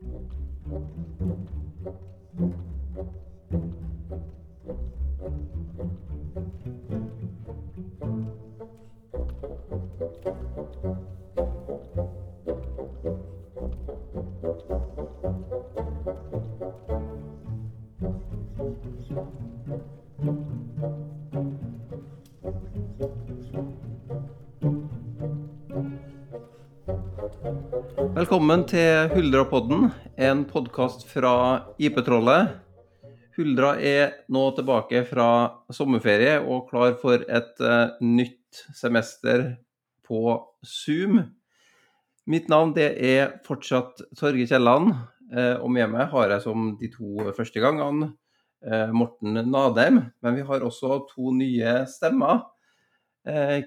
Thank you. Velkommen til Huldra-podden, en podkast fra IP-trollet. Huldra er nå tilbake fra sommerferie og klar for et uh, nytt semester på Zoom. Mitt navn det er fortsatt Torge Kielland, uh, og med meg har jeg som de to første gangene uh, Morten Nadheim. Men vi har også to nye stemmer.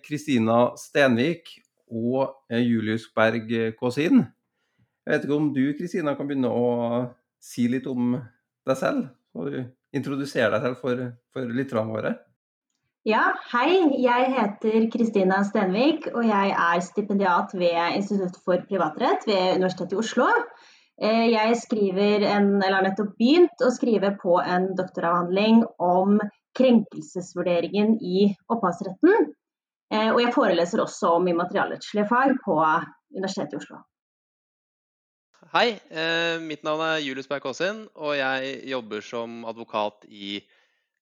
Kristina Stenvik og Julius Berg Kåsin. Jeg vet ikke om du Kristina, kan begynne å si litt om deg selv? Og introdusere deg selv for, for lytterne våre? Ja, hei. Jeg heter Kristina Stenvik, og jeg er stipendiat ved Institutt for privatrett ved Universitetet i Oslo. Eh, jeg en, eller har nettopp begynt å skrive på en doktoravhandling om krenkelsesvurderingen i opphavsretten. Eh, og jeg foreleser også om immaterialrettslige fag på Universitetet i Oslo. Hei, eh, mitt navn er Julius Berg Aasin, og jeg jobber som advokat i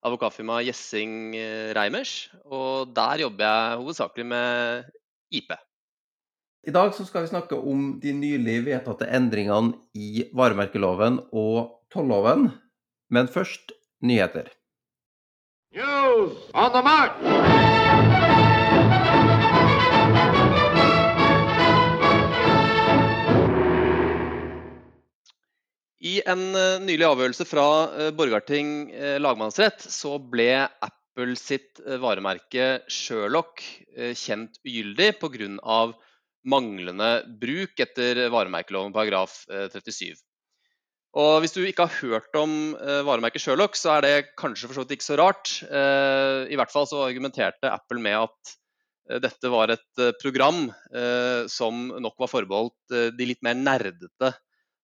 advokatfirmaet Gjessing eh, Reimers. Og der jobber jeg hovedsakelig med IP. I dag skal vi snakke om de nylig vedtatte endringene i varemerkeloven og tolloven. Men først nyheter. News on the mark! I en eh, nylig avgjørelse fra eh, Borgarting eh, lagmannsrett så ble Apple sitt varemerke Sherlock kjent ugyldig pga. manglende bruk etter varemerkeloven paragraf 37. Og Hvis du ikke har hørt om varemerket Sherlock, så er det kanskje for så vidt ikke så rart. I hvert fall så argumenterte Apple med at dette var et program som nok var forbeholdt de litt mer nerdete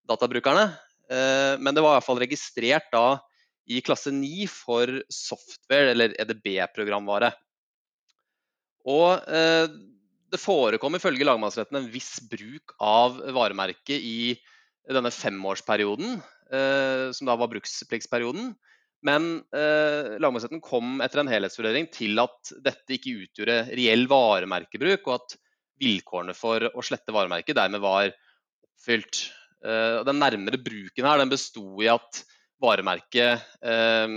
databrukerne. Eh, men det var i hvert fall registrert da i klasse 9 for software, eller EDB-programvare. Og eh, det forekom ifølge lagmannsretten en viss bruk av varemerket i denne femårsperioden, eh, som da var brukspliktsperioden. Men eh, lagmannsretten kom etter en helhetsvurdering til at dette ikke utgjorde reell varemerkebruk, og at vilkårene for å slette varemerket dermed var oppfylt. Eh, den nærmere bruken her den besto i at varemerket eh,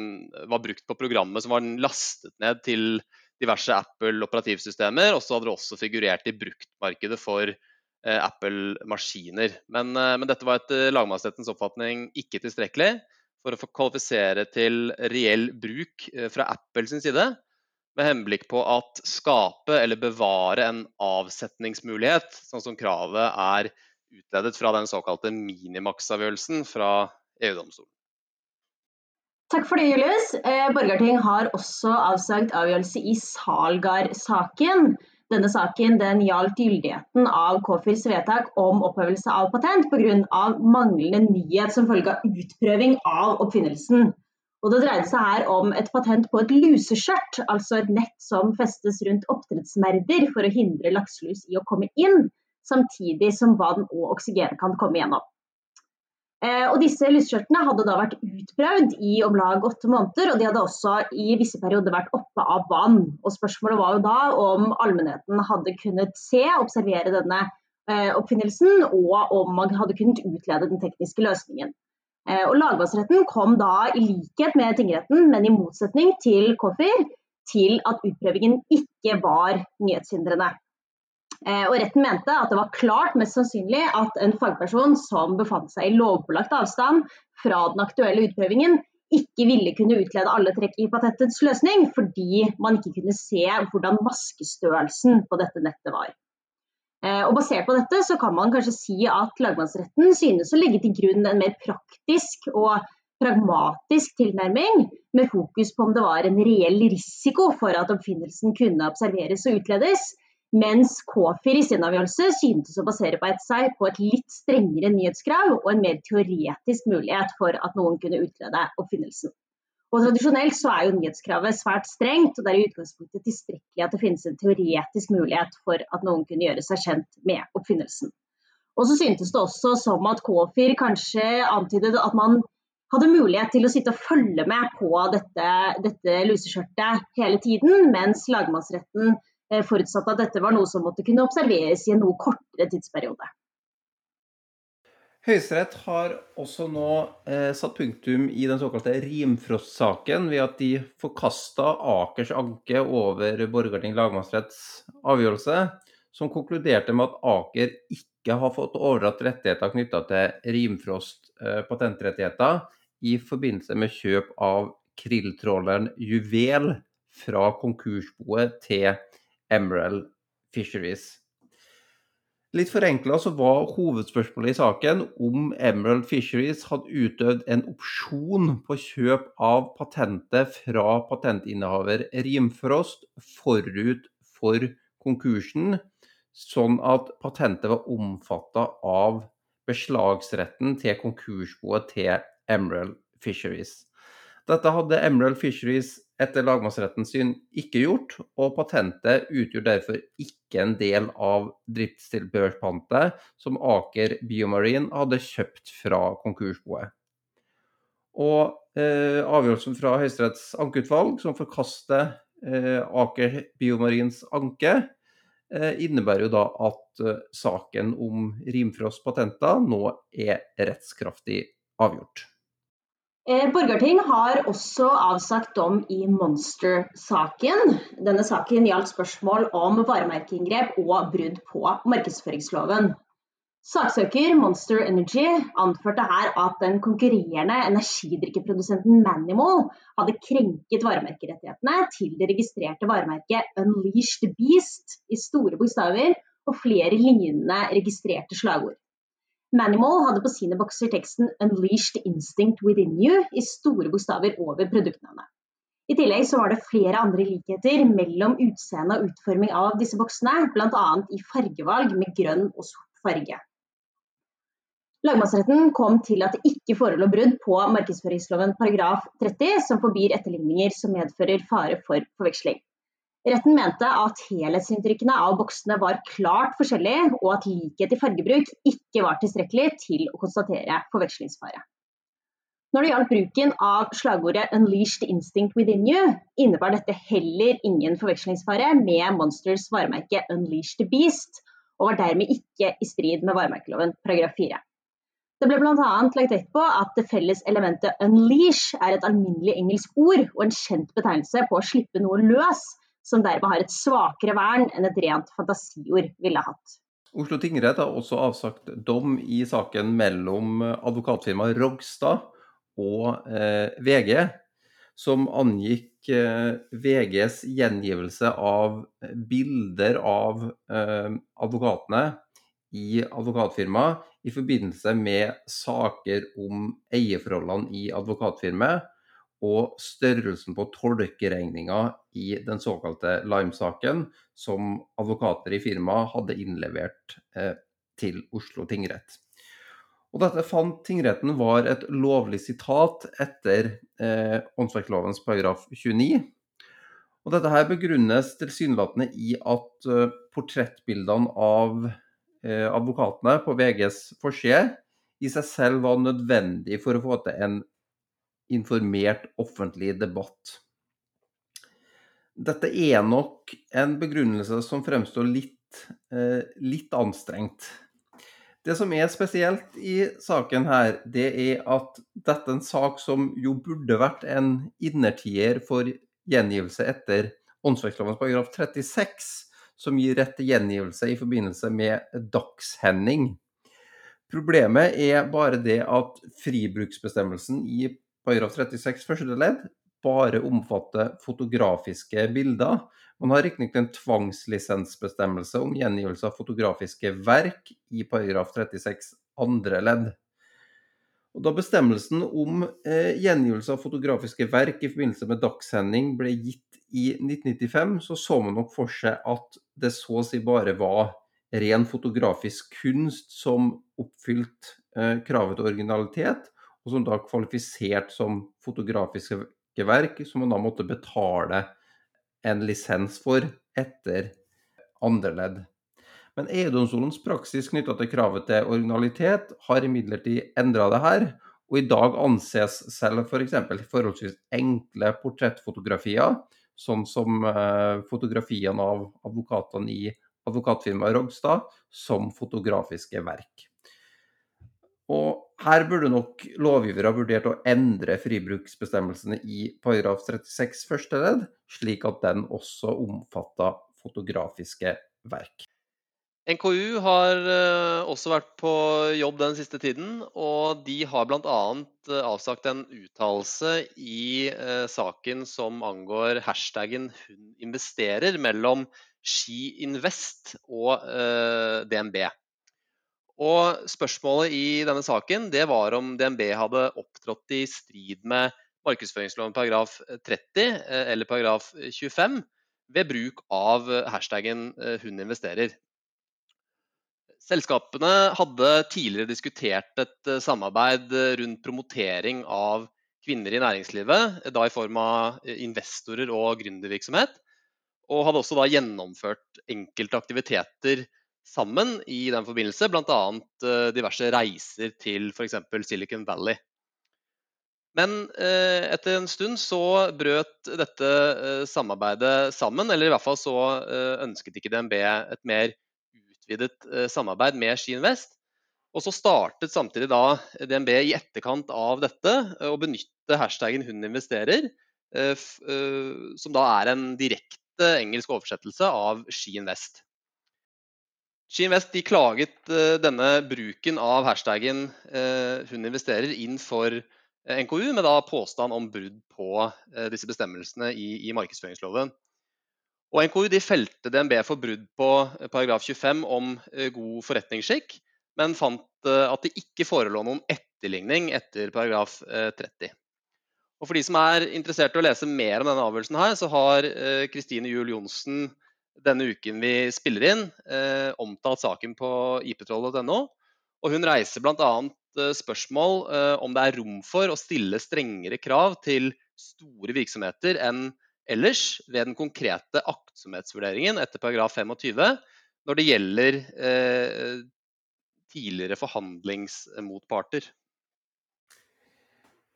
var brukt på programmet som var lastet ned til diverse Apple-operativsystemer. Og så hadde det også figurert i bruktmarkedet for eh, Apple-maskiner. Men, men, dette var etter lagmannsrettens oppfatning ikke tilstrekkelig for å få kvalifisere til reell bruk fra Apples side, med henblikk på at skape eller bevare en avsetningsmulighet, sånn som kravet er utledet fra den såkalte minimaksavgjørelsen fra EU-domstolen. Takk for det, Julius. Eh, Borgarting har også avsagt avgjørelse i Salgar-saken. Denne saken den gjaldt gyldigheten av KFIRs vedtak om opphevelse av patent pga. manglende nyhet som følge av utprøving av oppfinnelsen. Og Det dreide seg her om et patent på et luseskjørt, altså et nett som festes rundt oppdrettsmerder for å hindre lakselus i å komme inn samtidig som vann og oksygen kan komme gjennom. Eh, og disse lysskjørtene hadde da vært utprøvd i om lag åtte måneder, og de hadde også i visse perioder vært oppe av vann. Og Spørsmålet var jo da om allmennheten hadde kunnet se og observere denne eh, oppfinnelsen, og om man hadde kunnet utlede den tekniske løsningen. Eh, og Lagmannsretten kom da i likhet med tingretten, men i motsetning til Koffer, til at utprøvingen ikke var nyhetshindrende. Eh, og retten mente at det var klart mest sannsynlig at en fagperson som befant seg i lovpålagt avstand fra den aktuelle utprøvingen, ikke ville kunne utlede alle trekk i patentets løsning, fordi man ikke kunne se hvordan maskestørrelsen på dette nettet var. Eh, og Basert på dette så kan man kanskje si at lagmannsretten synes å legge til grunn en mer praktisk og pragmatisk tilnærming, med fokus på om det var en reell risiko for at oppfinnelsen kunne observeres og utledes, Mens KFIR i sin avgjørelse syntes å basere seg på et litt strengere nyhetskrav og en mer teoretisk mulighet for at noen kunne utrede oppfinnelsen. Og Tradisjonelt så er jo nyhetskravet svært strengt, og det er i utgangspunktet tilstrekkelig at det finnes en teoretisk mulighet for at noen kunne gjøre seg kjent med oppfinnelsen. Og så syntes det også som at KFIR kanskje antydet at man hadde mulighet til å sitte og følge med på dette, dette luseskjørtet hele tiden, mens lagmannsretten forutsatt at dette var noe som måtte kunne observeres i en noe kortere tidsperiode. Høyesterett har også nå eh, satt punktum i den såkalte Rimfrost-saken ved at de forkasta Akers anke over Borgarting lagmannsretts avgjørelse, som konkluderte med at Aker ikke har fått overdratt rettigheter knytta til Rimfrost eh, patentrettigheter i forbindelse med kjøp av krilltråleren Juvel fra konkursboet til Emerald Fisheries. Litt forenkla så var hovedspørsmålet i saken om Emerald Fisheries hadde utøvd en opsjon på kjøp av patentet fra patentinnehaver Rimfrost forut for konkursen, sånn at patentet var omfatta av beslagsretten til konkursboet til Emerald Fisheries. Dette hadde Emerald Fisheries etter lagmannsrettens syn ikke gjort, og patentet utgjør derfor ikke en del av driftstilbehørspantet som Aker Biomarine hadde kjøpt fra konkursboet. Og eh, avgjørelsen fra Høyesteretts ankeutvalg, som forkaster eh, Aker Biomarins anke, eh, innebærer jo da at eh, saken om Rimfrost patenter nå er rettskraftig avgjort. Eh, Borgarting har også avsagt dom i Monster-saken. Denne saken gjaldt spørsmål om varemerkeinngrep og brudd på markedsføringsloven. Saksøker Monster Energy anførte her at den konkurrerende energidrikkeprodusenten Manimal hadde krenket varemerkerettighetene til det registrerte varemerket Unleashed Beast i store bokstaver og flere lignende registrerte slagord. Manimal hadde på sine bokser teksten 'Unleashed Instinct Within You' i store bokstaver over produktnavnet. I tillegg så var det flere andre likheter mellom utseende og utforming av disse boksene, bl.a. i fargevalg med grønn og sort farge. Lagmannsretten kom til at det ikke forelå brudd på markedsføringsloven paragraf 30, som forbyr etterligninger som medfører fare for forveksling. Retten mente at helhetsinntrykkene av boksene var klart forskjellige, og at likhet i fargebruk ikke var tilstrekkelig til å konstatere forvekslingsfare. Når det gjaldt bruken av slagordet 'Unleashed instinct within you', innebar dette heller ingen forvekslingsfare med Monsters varemerke 'Unleashed beast', og var dermed ikke i strid med varemerkeloven paragraf 4. Det ble bl.a. lagt vekt på at det felles elementet 'unleash' er et alminnelig engelsk ord og en kjent betegnelse på å slippe noe løs, som dermed har et svakere vern enn et rent fantasiord ville hatt. Oslo tingrett har også avsagt dom i saken mellom advokatfirmaet Rogstad og eh, VG, som angikk eh, VGs gjengivelse av bilder av eh, advokatene i advokatfirmaet i forbindelse med saker om eierforholdene i advokatfirmaet og størrelsen på tolkeregninga i den såkalte Lime-saken, som advokater i firmaet hadde innlevert eh, til Oslo tingrett. Og dette fant tingretten var et lovlig sitat etter eh, åndsverklovens paragraf 29. Og dette her begrunnes tilsynelatende i at eh, portrettbildene av eh, advokatene på VGs forside i seg selv var nødvendig for å få til en informert offentlig debatt. Dette er nok en begrunnelse som fremstår litt, eh, litt anstrengt. Det som er spesielt i saken her, det er at dette er en sak som jo burde vært en innertier for gjengivelse etter åndsverkloven paragraf 36, som gir rett til gjengivelse i forbindelse med dagshending. Problemet er bare det at fribruksbestemmelsen i paragraf 36 første ledd bare omfatter fotografiske bilder. Man har riktignok en tvangslisensbestemmelse om gjengivelse av fotografiske verk i paragraf 36 andre ledd. Og da bestemmelsen om eh, gjengivelse av fotografiske verk i forbindelse med dagssending ble gitt i 1995, så så man nok for seg at det så å si bare var ren fotografisk kunst som oppfylte eh, kravet til originalitet, og som da kvalifiserte som fotografiske verk, som man da måtte betale en lisens for etter andre ledd. Men EU-domstolens praksis knytta til kravet til originalitet har imidlertid endra det her, og i dag anses selv f.eks. For forholdsvis enkle portrettfotografier, sånn som eh, fotografiene av advokatene i advokatfirmaet Rogstad, som fotografiske verk. Og her burde nok lovgivere ha vurdert å endre fribruksbestemmelsene i paragraf 36 første ledd, slik at den også omfatta fotografiske verk. NKU har eh, også vært på jobb den siste tiden, og de har bl.a. Eh, avsagt en uttalelse i eh, saken som angår hashtaggen 'hun investerer' mellom Ski Invest og DNB. Og Spørsmålet i denne saken det var om DNB hadde opptrådt i strid med markedsføringsloven paragraf 30 eller paragraf 25 ved bruk av hashtaggen 'hun investerer'. Selskapene hadde tidligere diskutert et eh, samarbeid eh, rundt promotering av kvinner i næringslivet, eh, da i form av investorer og gründervirksomhet. Og hadde også da gjennomført enkelte aktiviteter sammen i den forbindelse, bl.a. diverse reiser til f.eks. Silicon Valley. Men etter en stund så brøt dette samarbeidet sammen, eller i hvert fall så ønsket ikke DNB et mer utvidet eh, samarbeid med Skiinvest. Og så startet samtidig da DNB i etterkant av dette eh, å benytte hashtaggen 'hun investerer', eh, som da er en direkte engelsk oversettelse av Skiinvest. Skiinvest de klaget denne bruken av hashtaggen 'hun investerer' inn for NKU med da påstand om brudd på disse bestemmelsene i, i markedsføringsloven. Og NKU de felte DNB for brudd på eh, paragraf 25 om eh, god forretningsskikk, men fant eh, at det ikke forelå noen etterligning etter paragraf 30. Og For de som er interessert i å lese mer om denne avgjørelsen, her, så har Kristine Juel Johnsen denne uken vi spiller inn, omtalt saken på iptroll.no. Og hun reiser bl.a. spørsmål om det er rom for å stille strengere krav til store virksomheter enn ellers ved den konkrete aktsomhetsvurderingen etter paragraf 25 når det gjelder eh, tidligere forhandlingsmotparter.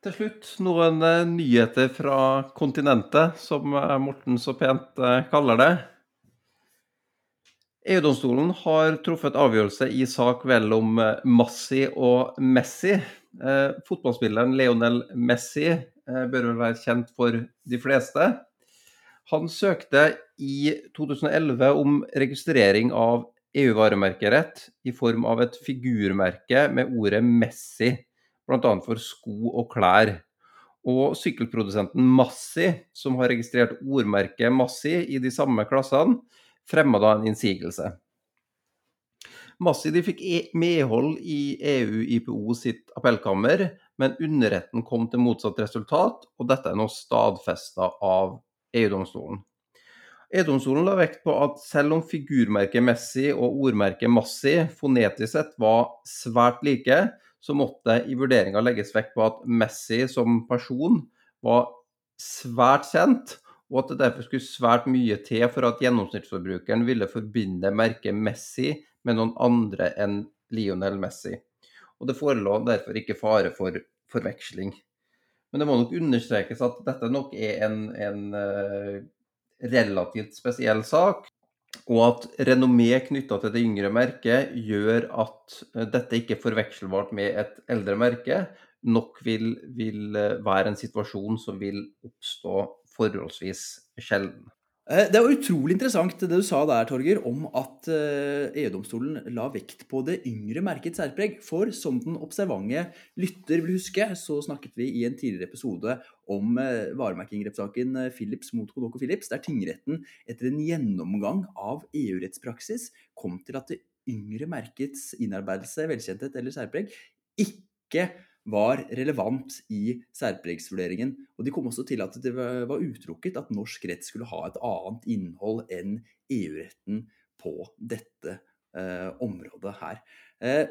Til slutt noen eh, nyheter fra kontinentet, som eh, Morten så pent eh, kaller det. EU-domstolen har truffet avgjørelse i sak mellom Massi og Messi. Fotballspilleren Leonel Messi bør vel være kjent for de fleste. Han søkte i 2011 om registrering av EU-varemerkerett i form av et figurmerke med ordet 'Messi', bl.a. for sko og klær. Og sykkelprodusenten Massi, som har registrert ordmerket Massi i de samme klassene, fremma da en innsigelse. Massi fikk e- medhold i EU-IPO sitt appellkammer, men underretten kom til motsatt resultat, og dette er nå stadfesta av EU-domstolen. EU-domstolen la vekt på at selv om figurmerket Messi og ordmerket Massi fonetisk sett var svært like, så måtte i vurderinga legges vekt på at Messi som person var svært kjent, og at det derfor skulle svært mye til for at gjennomsnittsforbrukeren ville forbinde merket Messi med noen andre enn Lionel Messi. Og det forelå derfor ikke fare for forveksling. Men det må nok understrekes at dette nok er en, en uh, relativt spesiell sak. Og at renommé knytta til det yngre merket gjør at uh, dette ikke er forvekselbart med et eldre merke, nok vil, vil uh, være en situasjon som vil oppstå forholdsvis sjelden. Eh, det var utrolig interessant det du sa der, Torger, om at eh, EU-domstolen la vekt på det yngre merkets særpreg. For som den observante lytter vil huske, så snakket vi i en tidligere episode om varemerkingrettssaken Philips mot Kodoko Philips, der tingretten etter en gjennomgang av EU-rettspraksis kom til at det yngre merkets innarbeidelse, velkjenthet eller særpreg ikke var relevant i særpregsvurderingen. Og de kom også til at det var utelukket at norsk rett skulle ha et annet innhold enn EU-retten på dette eh, området her. Eh,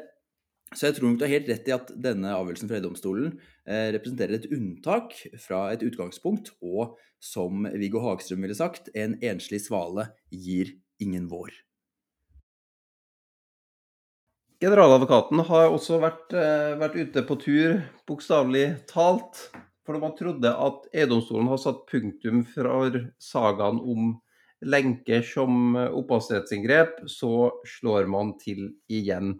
så jeg tror nok du har helt rett i at denne avgjørelsen fra EU-domstolen eh, representerer et unntak fra et utgangspunkt, og som Viggo Hagstrøm ville sagt, en enslig svale gir ingen vår. Generaladvokaten har også vært, eh, vært ute på tur, bokstavelig talt. For man trodde at EU-domstolen har satt punktum for sagaen om lenker som opphavsrettsinngrep, så slår man til igjen.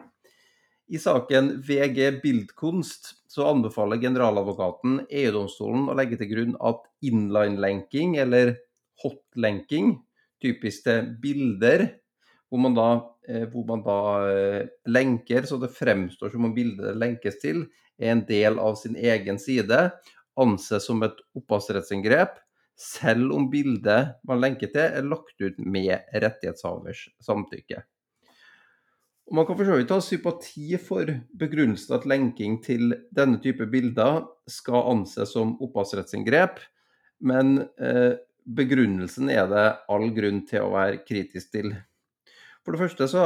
I saken VG Bildkunst så anbefaler generaladvokaten EU-domstolen å legge til grunn at inline-lenking, eller hot-lenking, typisk til bilder, hvor man da, eh, hvor man da eh, lenker så det fremstår som om bildet lenkes til, er en del av sin egen side, anses som et opphavsrettsinngrep, selv om bildet man lenker til, er lagt ut med rettighetshavers samtykke. Og man kan for så vidt ha sympati for begrunnelsen at lenking til denne type bilder skal anses som opphavsrettsinngrep, men eh, begrunnelsen er det all grunn til å være kritisk til. For det første så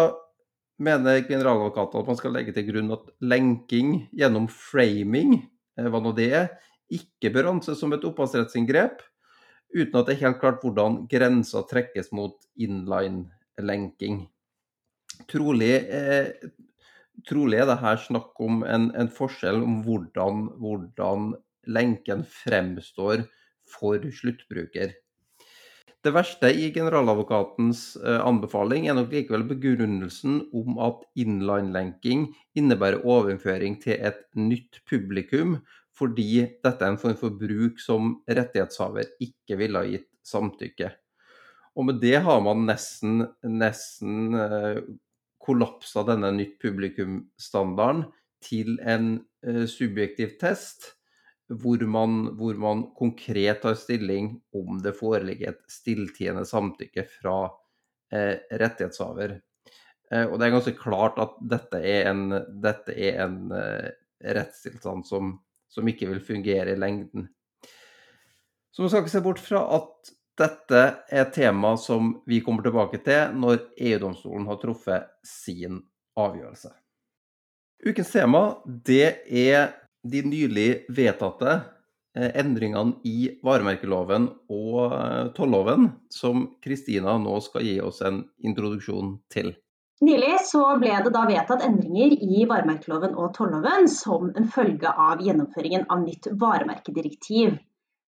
mener generaladvokaten at man skal legge til grunn at lenking gjennom framing, eh, hva nå det er, ikke bør anses som et opphavsrettsinngrep, uten at det er helt klart hvordan grensa trekkes mot inline-lenking. Trolig, eh, trolig, er det her snakk om en, en forskjell om hvordan, hvordan lenken fremstår for sluttbruker. Det verste i generaladvokatens eh, anbefaling er nok likevel begrunnelsen om at inline-lenking innebærer overføring til et nytt publikum, fordi dette er en form for bruk som rettighetshaver ikke ville ha gitt samtykke. Og med det har man nesten, nesten eh, kollapsa denne nytt publikum-standarden til en eh, subjektiv test hvor man, hvor man, konkret tar stilling om det foreligger et stilltiende samtykke fra eh, rettighetshaver. Eh, og det er ganske klart at dette er en, dette er en eh, rettstilstand som, som, ikke vil fungere i lengden. Så man skal ikke se bort fra at dette er et tema som vi kommer tilbake til når EU-domstolen har truffet sin avgjørelse. Ukens tema det er de nylig vedtatte eh, endringene i varemerkeloven og eh, tolloven, som Kristina nå skal gi oss en introduksjon til. Nylig så ble det da vedtatt endringer i varemerkeloven og tolloven som en følge av gjennomføringen av nytt varemerkedirektiv.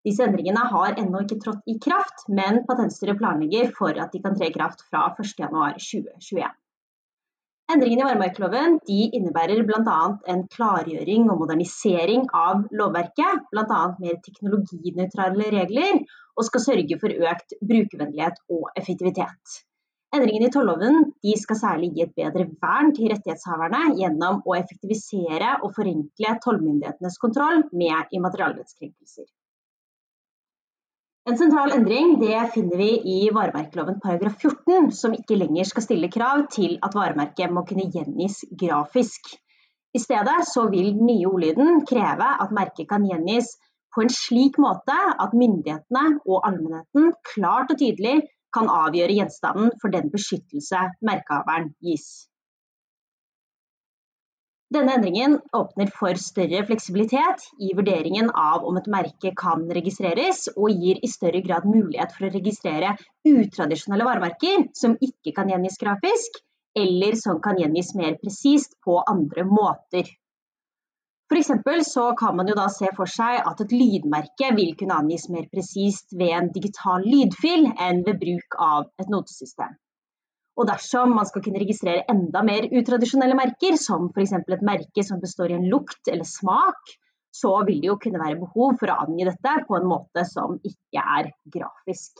Disse endringene har ennå ikke trådt i kraft, men Patentstyret planlegger for at de kan tre i kraft fra 1.1.2021. Endringene i varemerkeloven innebærer bl.a. en klargjøring og modernisering av lovverket, bl.a. mer teknologinøytrale regler, og skal sørge for økt brukervennlighet og effektivitet. Endringene i tolloven skal særlig gi et bedre vern til rettighetshaverne gjennom å effektivisere og forenkle tollmyndighetenes kontroll med immaterialrettskrenkelser. En sentral endring det finner vi i varemerkeloven paragraf 14, som ikke lenger skal stille krav til at varemerket må kunne gjengis grafisk. I stedet så vil den nye ordlyden kreve at merket kan gjengis på en slik måte at myndighetene og allmennheten klart og tydelig kan avgjøre gjenstanden for den beskyttelse merkehaveren gis. Denne endringen åpner for større fleksibilitet i vurderingen av om et merke kan registreres, og gir i større grad mulighet for å registrere utradisjonelle varemerker som ikke kan gjengis grafisk, eller som kan gjengis mer presist på andre måter. For så kan man jo da se for seg at et lydmerke vil kunne angis mer presist ved en digital lydfil enn ved bruk av et notesystem. Og dersom man skal kunne registrere enda mer utradisjonelle merker, som f.eks. et merke som består i en lukt eller smak, så vil det jo kunne være behov for å angi dette på en måte som ikke er grafisk.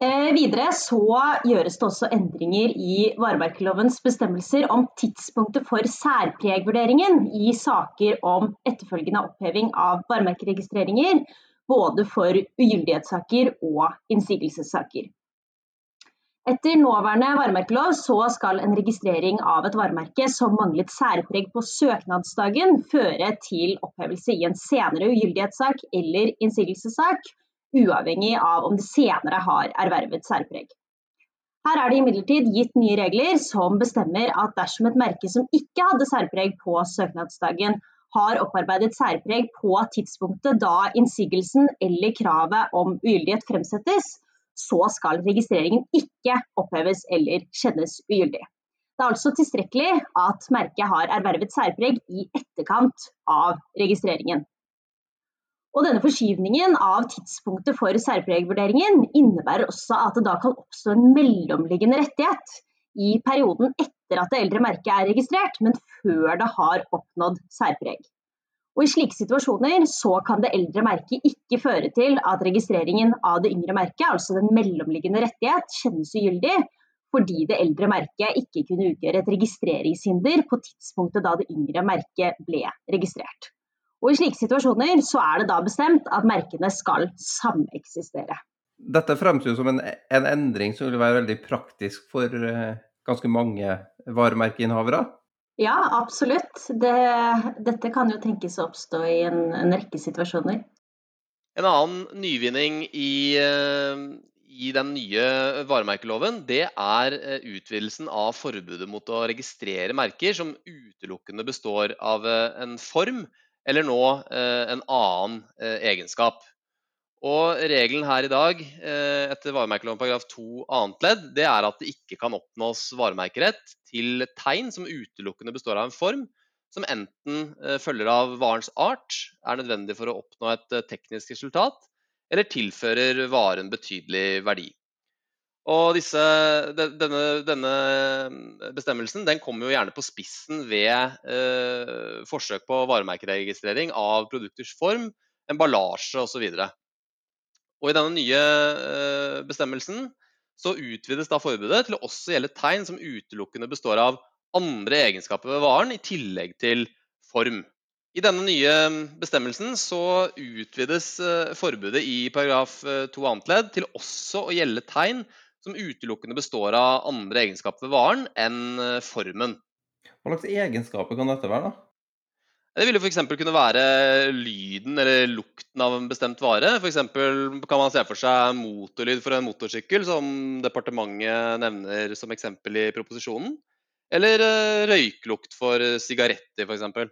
Eh, videre så gjøres det også endringer i varemerkelovens bestemmelser om tidspunktet for særpregvurderingen i saker om etterfølgende oppheving av varemerkeregistreringer, både for ugyldighetssaker og innsigelsessaker. Etter nåværende varemerkelov så skal en registrering av et varemerke som manglet særpreg på søknadsdagen, føre til opphevelse i en senere ugyldighetssak eller innsigelsessak, uavhengig av om det senere har ervervet særpreg. Her er det imidlertid gitt nye regler som bestemmer at dersom et merke som ikke hadde særpreg på søknadsdagen, har opparbeidet særpreg på tidspunktet da innsigelsen eller kravet om ugyldighet fremsettes, så skal registreringen ikke oppheves eller kjennes ugyldig. Det er altså tilstrekkelig at merket har ervervet særpreg i etterkant av registreringen. Og denne forskyvningen av tidspunktet for særpregvurderingen innebærer også at det da kan oppstå en mellomliggende rettighet i perioden etter at det eldre merket er registrert, men før det har oppnådd særpreg. Og I slike situasjoner så kan det eldre merket ikke føre til at registreringen av det yngre merket, altså den mellomliggende rettighet, kjennes ugyldig, fordi det eldre merket ikke kunne utgjøre et registreringshinder på tidspunktet da det yngre merket ble registrert. Og I slike situasjoner så er det da bestemt at merkene skal sameksistere. Dette fremstår som en, en, endring som vil være veldig praktisk for uh, ganske mange varemerkeinnehavere? Ja, absolutt. Det, dette kan jo tenkes å oppstå i en, en rekke situasjoner. En annen nyvinning i, eh, i, den nye varemerkeloven, det er eh, utvidelsen av forbudet mot å registrere merker som utelukkende består av eh, en form eller nå en annen egenskap. Og Regelen her i dag etter varemerkeloven paragraf 2 annet ledd, det er at det ikke kan oppnås varemerkerett til tegn som utelukkende består av en form, som enten eh, følger av varens art, er nødvendig for å oppnå et eh, teknisk resultat, eller tilfører varen betydelig verdi. Og disse, denne, denne, bestemmelsen den kommer jo gjerne på spissen ved eh, forsøk på varemerkeregistrering av produkters form, emballasje osv. Og I denne nye eh, bestemmelsen så utvides da forbudet til å også gjelde tegn som utelukkende består av andre egenskaper ved varen, i tillegg til form. I denne nye bestemmelsen så utvides eh, forbudet i paragraf 2 eh, annet ledd til også å gjelde tegn som utelukkende består av andre egenskaper ved varen enn formen. Hva slags egenskaper kan dette være? da? Det vil jo f.eks. kunne være lyden eller lukten av en bestemt vare. F.eks. kan man se for seg motorlyd for en motorsykkel, som departementet nevner som eksempel i proposisjonen. Eller eh, røyklukt for sigaretter, f.eks.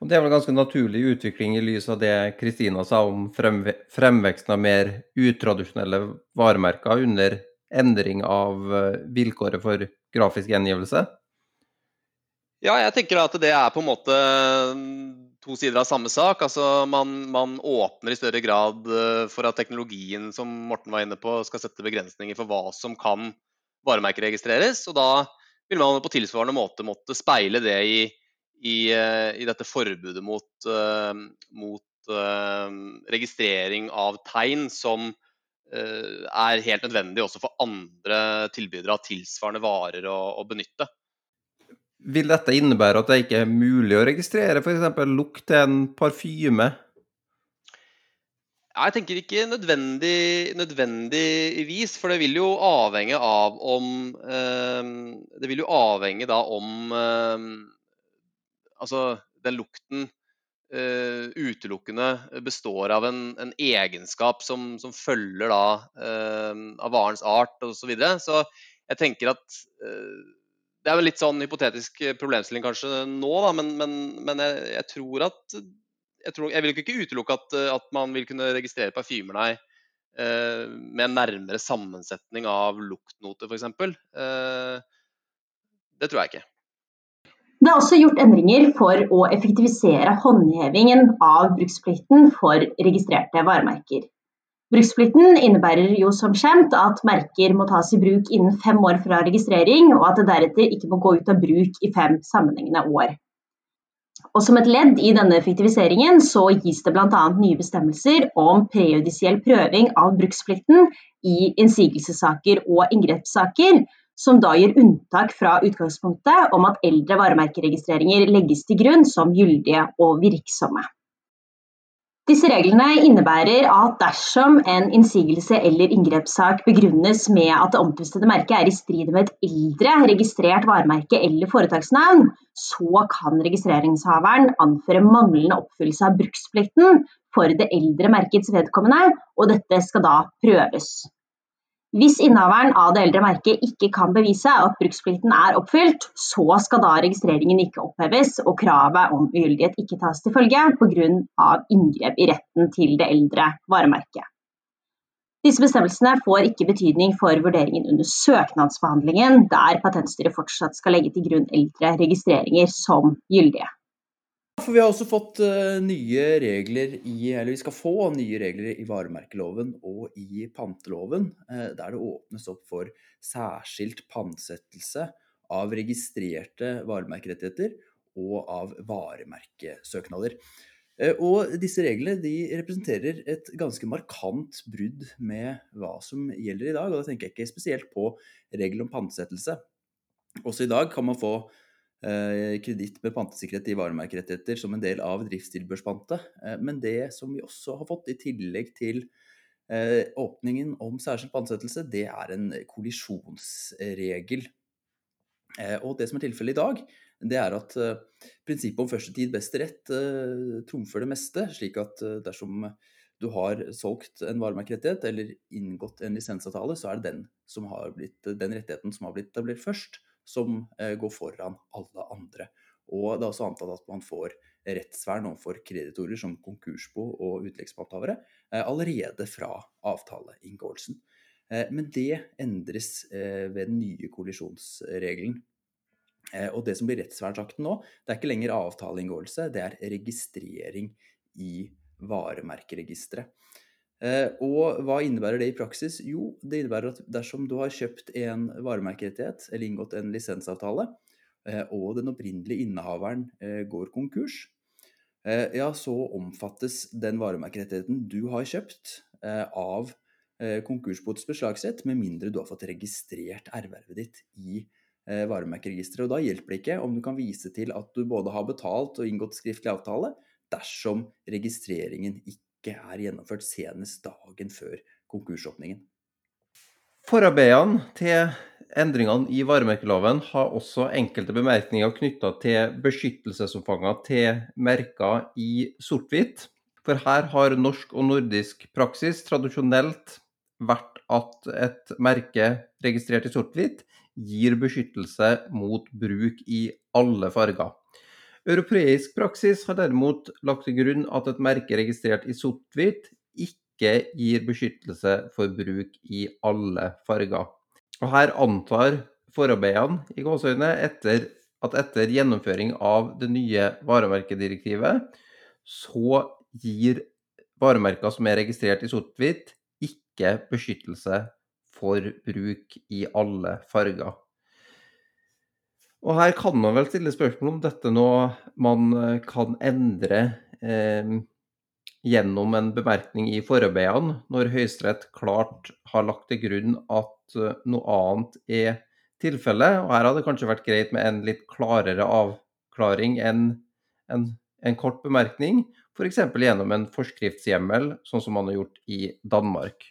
Og Det er vel ganske naturlig utvikling i lys av det Kristina sa om fremveksten av mer utradisjonelle varemerker under endring av eh, vilkåret for grafisk gjengivelse? Ja, jeg tenker at det er på en måte mm, to sider av samme sak. Altså man, man, åpner i større grad eh, for at teknologien som Morten var inne på, skal sette begrensninger for hva som kan varemerkeregistreres. Og da vil man på tilsvarende måte måtte speile det i, i, eh, i dette forbudet mot, uh, mot uh, registrering av tegn som uh, er helt nødvendig også for andre tilbydere av tilsvarende varer å, å benytte. Vil dette innebære at det ikke er mulig å registrere f.eks. lukt til en parfyme? Jeg tenker ikke nødvendig, nødvendigvis, for det vil jo avhenge av om eh, Det vil jo avhenge da om eh, Altså, den lukten eh, utelukkende består av en, en egenskap som, som, følger da eh, av varens art osv. Så, videre. så jeg tenker at eh, det er vel litt sånn hypotetisk eh, problemstilling kanskje nå, da, men, men, men jeg, jeg, tror at jeg, tror, jeg, vil ikke utelukke at, eh, at, man vil kunne registrere parfymer, nei, eh, med en nærmere sammensetning av luktnoter, f.eks. Eh, det tror jeg ikke. Det er også gjort endringer for å effektivisere håndhevingen av bruksplikten for registrerte varemerker. Bruksplikten innebærer jo som kjent at merker må tas i bruk innen fem år fra registrering, og at det deretter ikke må gå ut av bruk i fem sammenhengende år. Og Som et ledd i denne effektiviseringen så gis det bl.a. nye bestemmelser om prejudisiell prøving av bruksplikten i innsigelsessaker og inngrepssaker, som da gjør unntak fra utgangspunktet om at eldre varemerkeregistreringer legges til grunn som gyldige og virksomme. Disse reglene innebærer at dersom en innsigelse eller inngrepssak begrunnes med at det omtvistede merket er i strid med et eldre registrert varemerke eller foretaksnavn, så kan registreringshaveren anføre manglende oppfyllelse av bruksplikten for det eldre merkets vedkommende, og dette skal da prøves. Hvis innehaveren av det eldre merket ikke kan bevise at bruksplikten er oppfylt, så skal da registreringen ikke oppheves og kravet om ugyldighet ikke tas til følge pga. inngrep i retten til det eldre varemerket. Disse bestemmelsene får ikke betydning for vurderingen under søknadsbehandlingen, der Patentstyret fortsatt skal legge til grunn eldre registreringer som gyldige. For vi har også fått uh, nye regler i, eller vi skal få nye regler i varemerkeloven og i panteloven, uh, der det åpnes opp for særskilt pantsettelse av registrerte varemerkerettigheter og av varemerkesøknader. Uh, og disse reglene de representerer et ganske markant brudd med hva som gjelder i dag. Og da tenker jeg ikke spesielt på regelen om pantsettelse. Også i dag kan man få Eh, kreditt med pantesikkerhet i varemerkerettigheter som en del av driftstilbørspantet. Eh, men det som vi også har fått i tillegg til eh, åpningen om særskilt pantsettelse, det er en kollisjonsregel. Og det som er tilfellet i dag, det er at prinsippet om første tid best rett trumfer det meste, slik at dersom du har solgt en varemerkerettighet eller inngått en lisensavtale, så er det den, blitt, den rettigheten som har blitt etablert først, som eh, går foran alle andre. Og det er også antatt at man får rettsvern overfor kreditorer som konkursbo og utleggsmakthavere eh, allerede fra avtaleinngåelsen. Eh, men det endres ved den nye kollisjonsregelen. Og det som blir rettsvernsakten nå, det er ikke lenger avtaleinngåelse, det er registrering i varemerkeregisteret. Eh, og hva innebærer det i praksis? Jo, det innebærer at dersom du har kjøpt en varemerkerettighet eller inngått en lisensavtale, eh, og den opprinnelige innehaveren eh, går konkurs, ja, så omfattes den varemerkerettigheten du har kjøpt av konkursbots beslagsrett, med mindre du har fått registrert ervervet ditt i varemerkeregisteret. Og da hjelper det ikke om du kan vise til at du både har betalt og inngått skriftlig avtale, dersom registreringen ikke ikke er gjennomført senest dagen før konkursåpningen. Forarbeidene til endringene i varemerkeloven har også enkelte bemerkninger knytta til beskyttelsesomfanget til merker i sort-hvitt. For her har norsk og nordisk praksis tradisjonelt vært at et merke registrert i sort-hvitt gir beskyttelse mot bruk i alle farger. Europeisk praksis har derimot lagt til grunn at et merke registrert i sort-hvitt ikke gir beskyttelse for bruk i alle farger. Og Her antar forarbeidene i gåseøyne etter at etter gjennomføring av det nye varemerkedirektivet, så gir varemerker som er registrert i sort-hvitt, ikke beskyttelse for bruk i alle farger. Og her kan man vel stille spørsmål om dette nå man eh, kan endre eh, gjennom en bemerkning i forarbeidene, når Høyesterett klart har lagt til grunn at eh, noe annet er tilfellet. Og her hadde det kanskje vært greit med en litt klarere avklaring enn en, en kort bemerkning, f.eks. gjennom en forskriftshjemmel, sånn som man har gjort i Danmark.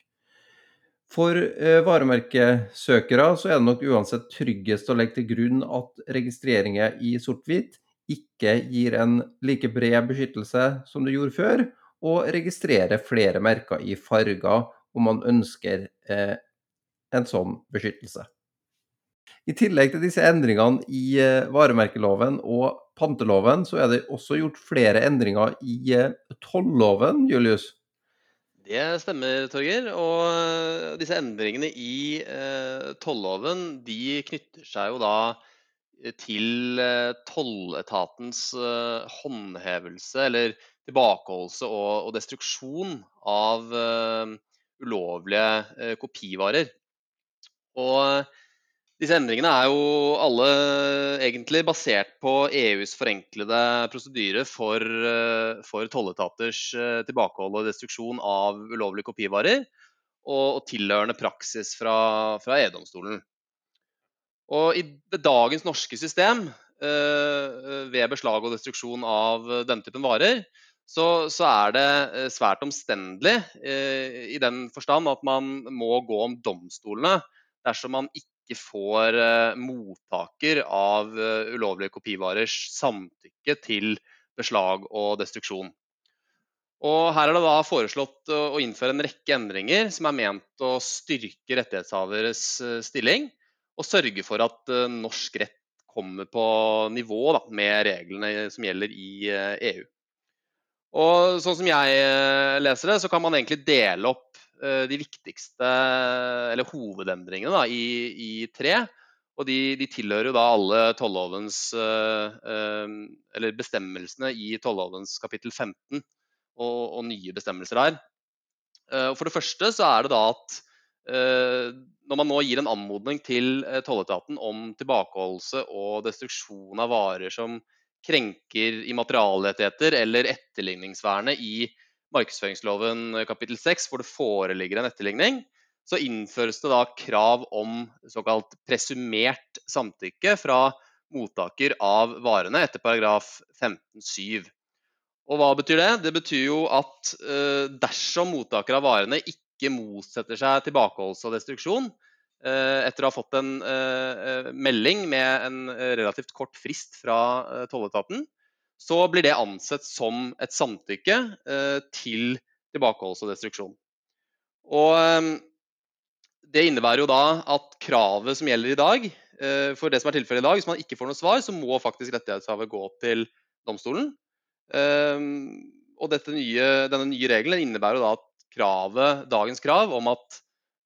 For eh, varemerkesøkere så er det nok uansett tryggest å legge til grunn at registreringer i sort-hvitt ikke gir en like bred beskyttelse som det gjorde før, og registrere flere merker i farger om man ønsker eh, en sånn beskyttelse. I tillegg til disse endringene i eh, varemerkeloven og panteloven, så er det også gjort flere endringer i eh, tolloven, Julius? Det stemmer, Torgeir. Og eh, disse endringene i eh, tolloven de knytter seg jo da eh, til tolletatens håndhevelse eller tilbakeholdelse og destruksjon av ulovlige kopivarer. Og disse endringene er jo alle egentlig basert på EUs forenklede prosedyre for, eh, for tolletaters eh, tilbakehold og destruksjon av ulovlige kopivarer, og, og tilhørende praksis fra, fra EU-domstolen. Og i dagens norske system, eh, ved beslag og destruksjon av denne typen varer, så, så er det svært omstendelig i den forstand at man må gå om domstolene dersom man ikke får eh, mottaker av eh, ulovlige kopivarers samtykke til beslag og destruksjon. Og her er det da foreslått å innføre en rekke endringer som er ment å styrke rettighetshaveres eh, stilling, og sørge for at eh, norsk rett kommer på nivå da, med reglene som gjelder i EU. Eh, e og sånn som jeg leser det, så kan man egentlig dele opp de viktigste, eller hovedendringene, da, i, i tre. Og de, de, tilhører jo da alle tollovens Eller bestemmelsene i tollovens kapittel 15 og, og nye bestemmelser. Eh, for det første så er det da at eh, når man nå gir en anmodning til eh, tolletaten om tilbakeholdelse og destruksjon av varer som krenker immaterialrettigheter eller etterligningsvernet i markedsføringsloven kapittel 6, hvor det foreligger en etterligning, så innføres det da krav om såkalt presumert samtykke fra mottaker av varene etter paragraf 15-7. Og hva betyr det? Det betyr jo at eh, dersom mottaker av varene ikke motsetter seg tilbakeholdelse og destruksjon, eh, etter å ha fått en eh, melding med en relativt kort frist fra tolletaten, så blir det ansett som et samtykke til tilbakeholdelse og destruksjon. Og det innebærer jo da at kravet som gjelder i dag, for det som er tilfellet i dag, hvis man ikke får noe svar, så må faktisk rettighetshaver gå til domstolen. Ehm, og nye, denne nye regelen innebærer da at kravet, dagens krav om at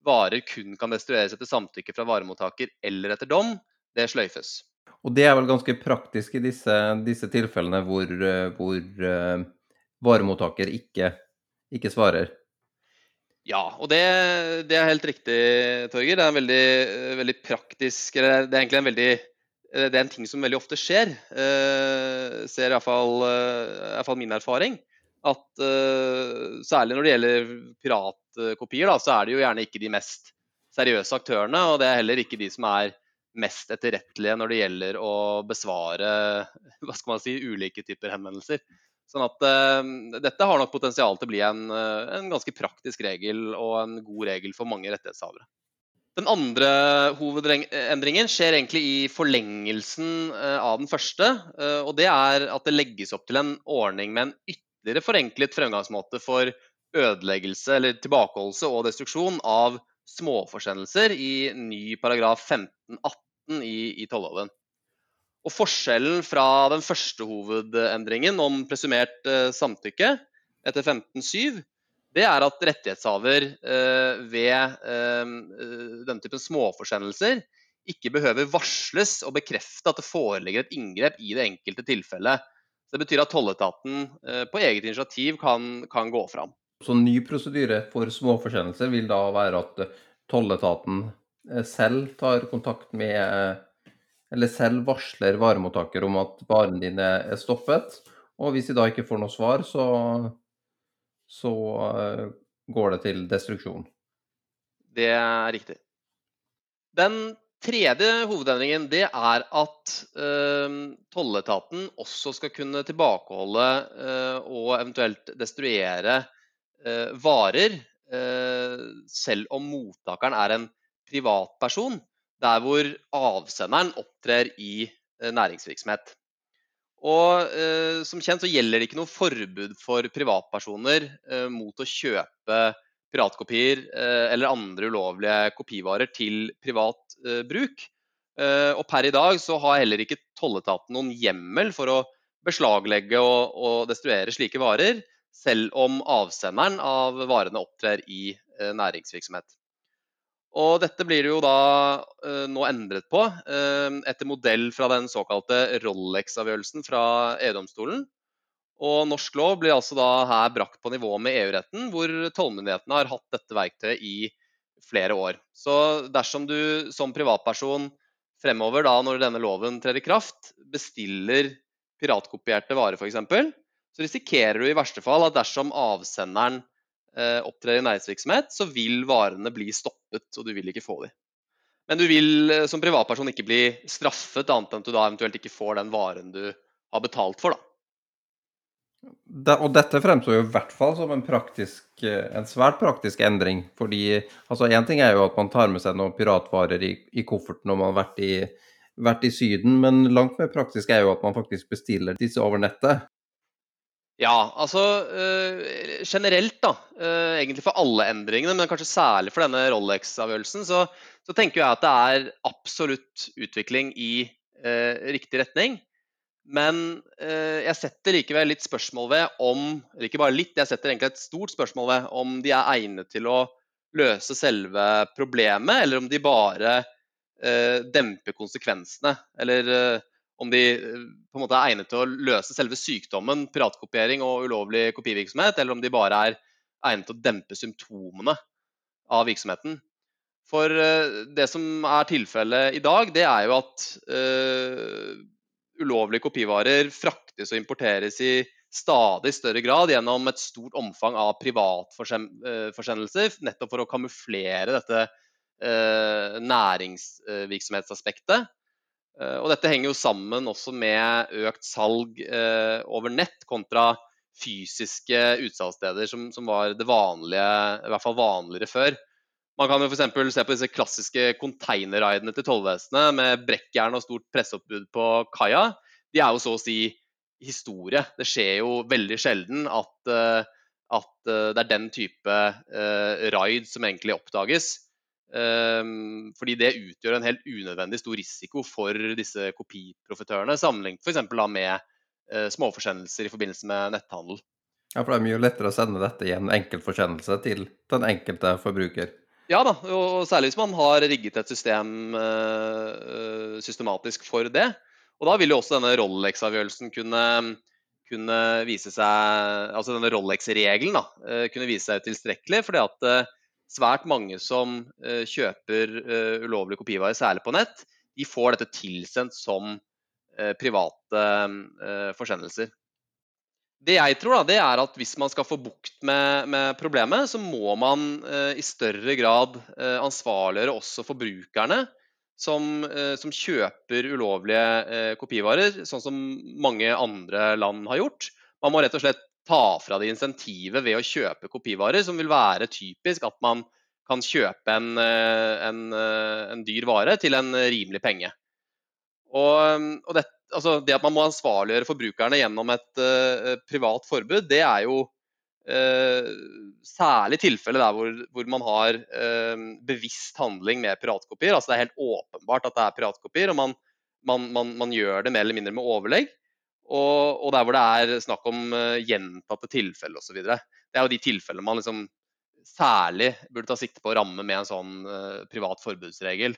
varer kun kan destrueres etter samtykke fra varemottaker eller etter dom, det sløyfes. Og det er vel ganske praktisk i disse, disse tilfellene hvor, hvor uh, varemottaker ikke, ikke, svarer? Ja, og det, det, er helt riktig, Torger. Det er en veldig, veldig praktisk eller Det er egentlig en veldig Eh, det er en ting som veldig ofte skjer. eh, ser iallfall uh, min erfaring. At eh, særlig når det gjelder piratkopier, da, så er det jo gjerne ikke de mest seriøse aktørene. Og det er heller ikke de som er mest etterrettelige når det gjelder å besvare hva skal man si, ulike typer henvendelser. Sånn at uh, dette har nok potensial til å bli en, en ganske praktisk regel og en god regel for mange rettighetshavere. Den andre hovedendringen skjer egentlig i forlengelsen eh, av den første. Eh, og det er at det legges opp til en ordning med en ytterligere forenklet fremgangsmåte for ødeleggelse eller tilbakeholdelse og destruksjon av småforsendelser i ny paragraf 15-18 i, i tolloven. Og Forskjellen fra den første hovedendringen om presumert eh, samtykke etter 15-7 det er at rettighetshaver eh, ved eh, denne typen småforsendelser ikke behøver varsles og bekrefte at det foreligger et inngrep i det enkelte tilfellet. Det betyr at tolletaten eh, på eget initiativ kan, kan, gå fram. Så ny prosedyre for småforsendelser vil da være at tolletaten selv tar kontakt med Eller selv varsler varemottaker om at varen din er stoppet. Og hvis de da ikke får noe svar, så så eh, går det til destruksjon. Det er riktig. Den tredje hovedendringen det er at eh, tolletaten også skal kunne tilbakeholde eh, og eventuelt destruere varer selv om mottakeren er en privatperson, der hvor avsenderen opptrer i næringsvirksomhet. Og eh, Som kjent så gjelder det ikke noe forbud for privatpersoner eh, mot å kjøpe piratkopier eh, eller andre ulovlige kopivarer til privat eh, bruk. Eh, og Per i dag så har heller ikke tolletaten noen hjemmel for å beslaglegge og, og, destruere slike varer, selv om avsenderen av varene opptrer i eh, næringsvirksomhet. Og dette blir jo da uh, nå endret på, uh, etter modell fra den såkalte Rolex-avgjørelsen fra EU-domstolen. Og norsk lov blir altså da her brakt på nivå med EU-retten, hvor tollmyndighetene har hatt dette verktøyet i flere år. Så dersom du som privatperson fremover, da når denne loven trer i kraft, bestiller piratkopierte varer f.eks., så risikerer du i verste fall at dersom avsenderen Eh, opptrer i næringsvirksomhet, så vil varene bli stoppet, og du vil ikke få dem. Men du vil eh, som privatperson ikke bli straffet, annet enn at du da eventuelt ikke får den varen du har betalt for. da. Det, og dette fremstår jo i hvert fall som en, praktisk, en svært praktisk endring. fordi altså Én ting er jo at man tar med seg noen piratvarer i, i kofferten når man har vært i, vært i Syden, men langt mer praktisk er jo at man faktisk bestiller disse over nettet. Ja, altså øh, generelt, da, øh, egentlig for alle endringene, men kanskje særlig for denne Rolex-avgjørelsen, så, så, tenker jeg at det er absolutt utvikling i øh, riktig retning. Men eh, jeg setter likevel litt spørsmål ved om Eller ikke bare litt, jeg setter egentlig et stort spørsmål ved om de er egnet til å løse selve problemet, eller om de bare eh, demper konsekvensene. Eller eh, om de eh, på en måte er egnet til å løse selve sykdommen, piratkopiering og ulovlig kopivirksomhet, eller om de bare er egnet til å dempe symptomene av virksomheten. For eh, det som er tilfellet i dag, det er jo at uh, ulovlige kopivarer fraktes og importeres i stadig større grad gjennom et stort omfang av privatforsendelser, nettopp for å kamuflere dette uh, næringsvirksomhetsaspektet. Eh, og dette henger jo sammen også med økt salg eh, over nett kontra fysiske utsalgssteder, som, som, var det vanlige, i hvert fall vanligere før. Man kan jo f.eks. se på disse klassiske containerraidene til tollvesenet med brekkjern og stort presseoppbud på kaia. De er jo så å si historie. Det skjer jo veldig sjelden at, uh, at det er den type raid som egentlig oppdages. Um, fordi det utgjør en helt unødvendig stor risiko for disse kopiprofitørene, sammenlignet f.eks. med uh, småforsendelser i forbindelse med netthandel. Ja, for det er mye lettere å sende dette i en enkeltforsendelse til den enkelte forbruker. Ja da, og særlig hvis man har rigget et system uh, systematisk for det. Og da vil jo også denne Rolex-avgjørelsen kunne, kunne, vise seg Altså denne Rolex-regelen da, kunne vise seg tilstrekkelig. fordi at svært mange som kjøper ulovlige kopivarer, særlig på nett, de får dette tilsendt som private forsendelser. Det jeg tror, da, det er at hvis man skal få bukt med, med problemet, så må man eh, i større grad eh, ansvarliggjøre også forbrukerne som, eh, som kjøper ulovlige eh, kopivarer, sånn som mange andre land har gjort. Man må rett og slett ta fra det insentivet ved å kjøpe kopivarer, som vil være typisk at man kan kjøpe en, eh, en, eh, en dyr vare til en rimelig penge. Og, og det, altså det at man må ansvarliggjøre forbrukerne gjennom et uh, privat forbud, det er jo uh, særlig tilfellet der hvor, hvor, man har uh, bevisst handling med piratkopier. Altså det er helt åpenbart at det er piratkopier, og man, man, man, man gjør det mer eller mindre med overlegg. Og, og der hvor det er snakk om gjentatte tilfeller osv. Det er jo de tilfellene man liksom særlig burde ta sikte på å ramme med en sånn privat forbudsregel,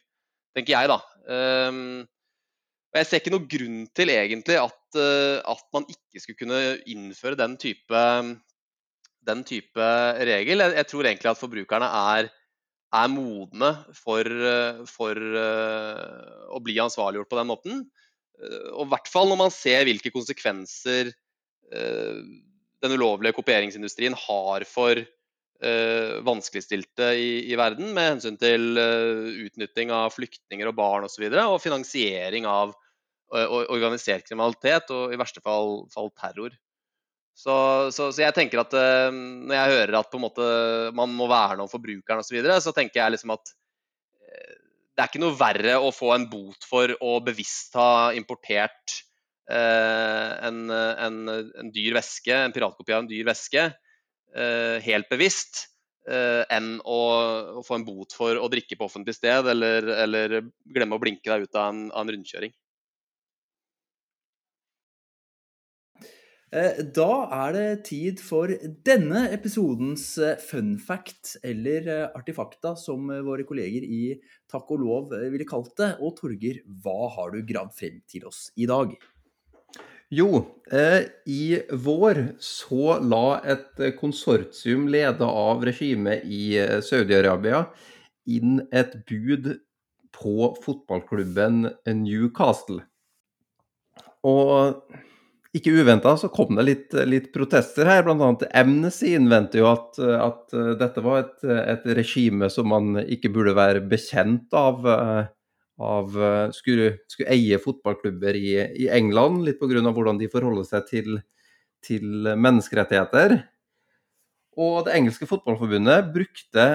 tenker jeg da. Um, og Jeg ser ikke noen grunn til egentlig at, uh, at man ikke skulle kunne innføre den type, den type regel. Jeg, jeg, tror egentlig at forbrukerne er, er modne for, for, uh, å bli ansvarliggjort på den måten. Eh, og I hvert fall når man ser hvilke konsekvenser den ulovlige kopieringsindustrien har for vanskeligstilte i, i, verden, med hensyn til utnytting av flyktninger og barn osv., og, så videre, og finansiering av organisert kriminalitet og i verste fall, fall terror. Så, så, så, jeg tenker at når jeg hører at måte, man må verne om forbrukeren osv., så, så tenker jeg liksom at det er ikke noe verre å få en bot for å bevisst ha importert eh, en, en, en, dyr væske, en piratkopi av en dyr væske, helt bevisst, enn å, å, få en bot for å drikke på offentlig sted eller, eller glemme å blinke deg ut av en, av en rundkjøring. Da er det tid for denne episodens eh, fun fact, eller eh, artifakta, som våre kolleger i Takk og lov ville kalt det. Og Torger, hva har du gravd frem til oss i dag? Jo, eh, i vår så la et konsortium ledet av regimet i Saudi-Arabia inn et bud på fotballklubben Newcastle. Og ikke uventa så kom det litt, litt protester her. Annet Amnesty innvendte jo at, at uh, dette var et, et, regime som man ikke burde være bekjent av. Uh, av uh, skulle, skulle, eie fotballklubber i, i England, litt pga. hvordan de forholder seg til, til menneskerettigheter. Og det engelske fotballforbundet brukte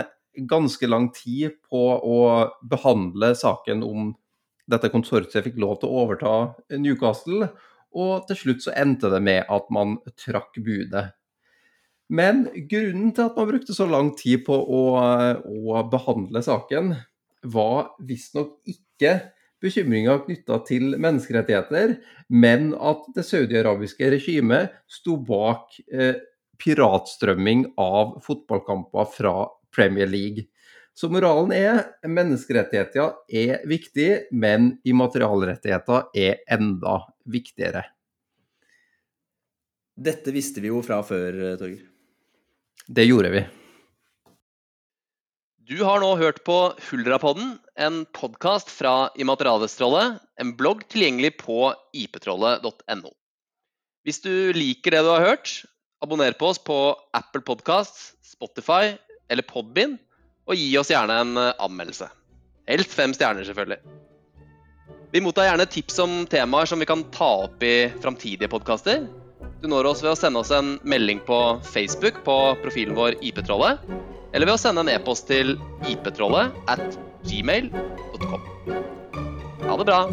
ganske lang tid på å behandle saken om dette konsortiet fikk lov til å overta Newcastle, og til slutt så endte det med at man trakk budet. Men grunnen til at man brukte så lang tid på å, å behandle saken, var visstnok ikke bekymringer knytta til menneskerettigheter, men at det saudi-arabiske regimet sto bak eh, piratstrømming av fotballkamper fra Premier League. Så moralen er menneskerettigheter er viktig, men immaterialrettigheter er enda viktigere. Dette visste vi jo fra før, Torger. Det gjorde vi. Du har nå hørt på Huldra-podden, en podkast fra Immaterialrettsrådet, en blogg tilgjengelig på iptrollet.no. Hvis du liker det du har hørt, abonner på oss på Apple Podkast, Spotify eller Podbind, og gi oss gjerne en eh, anmeldelse. Helst fem stjerner, selvfølgelig. Vi mottar gjerne tips om temaer som vi kan ta opp i framtidige podkaster. Du når oss ved å sende oss en melding på Facebook på profilen vår IP-trollet, eller ved å sende en e-post til iptrollet at gmail.com. Ha det bra.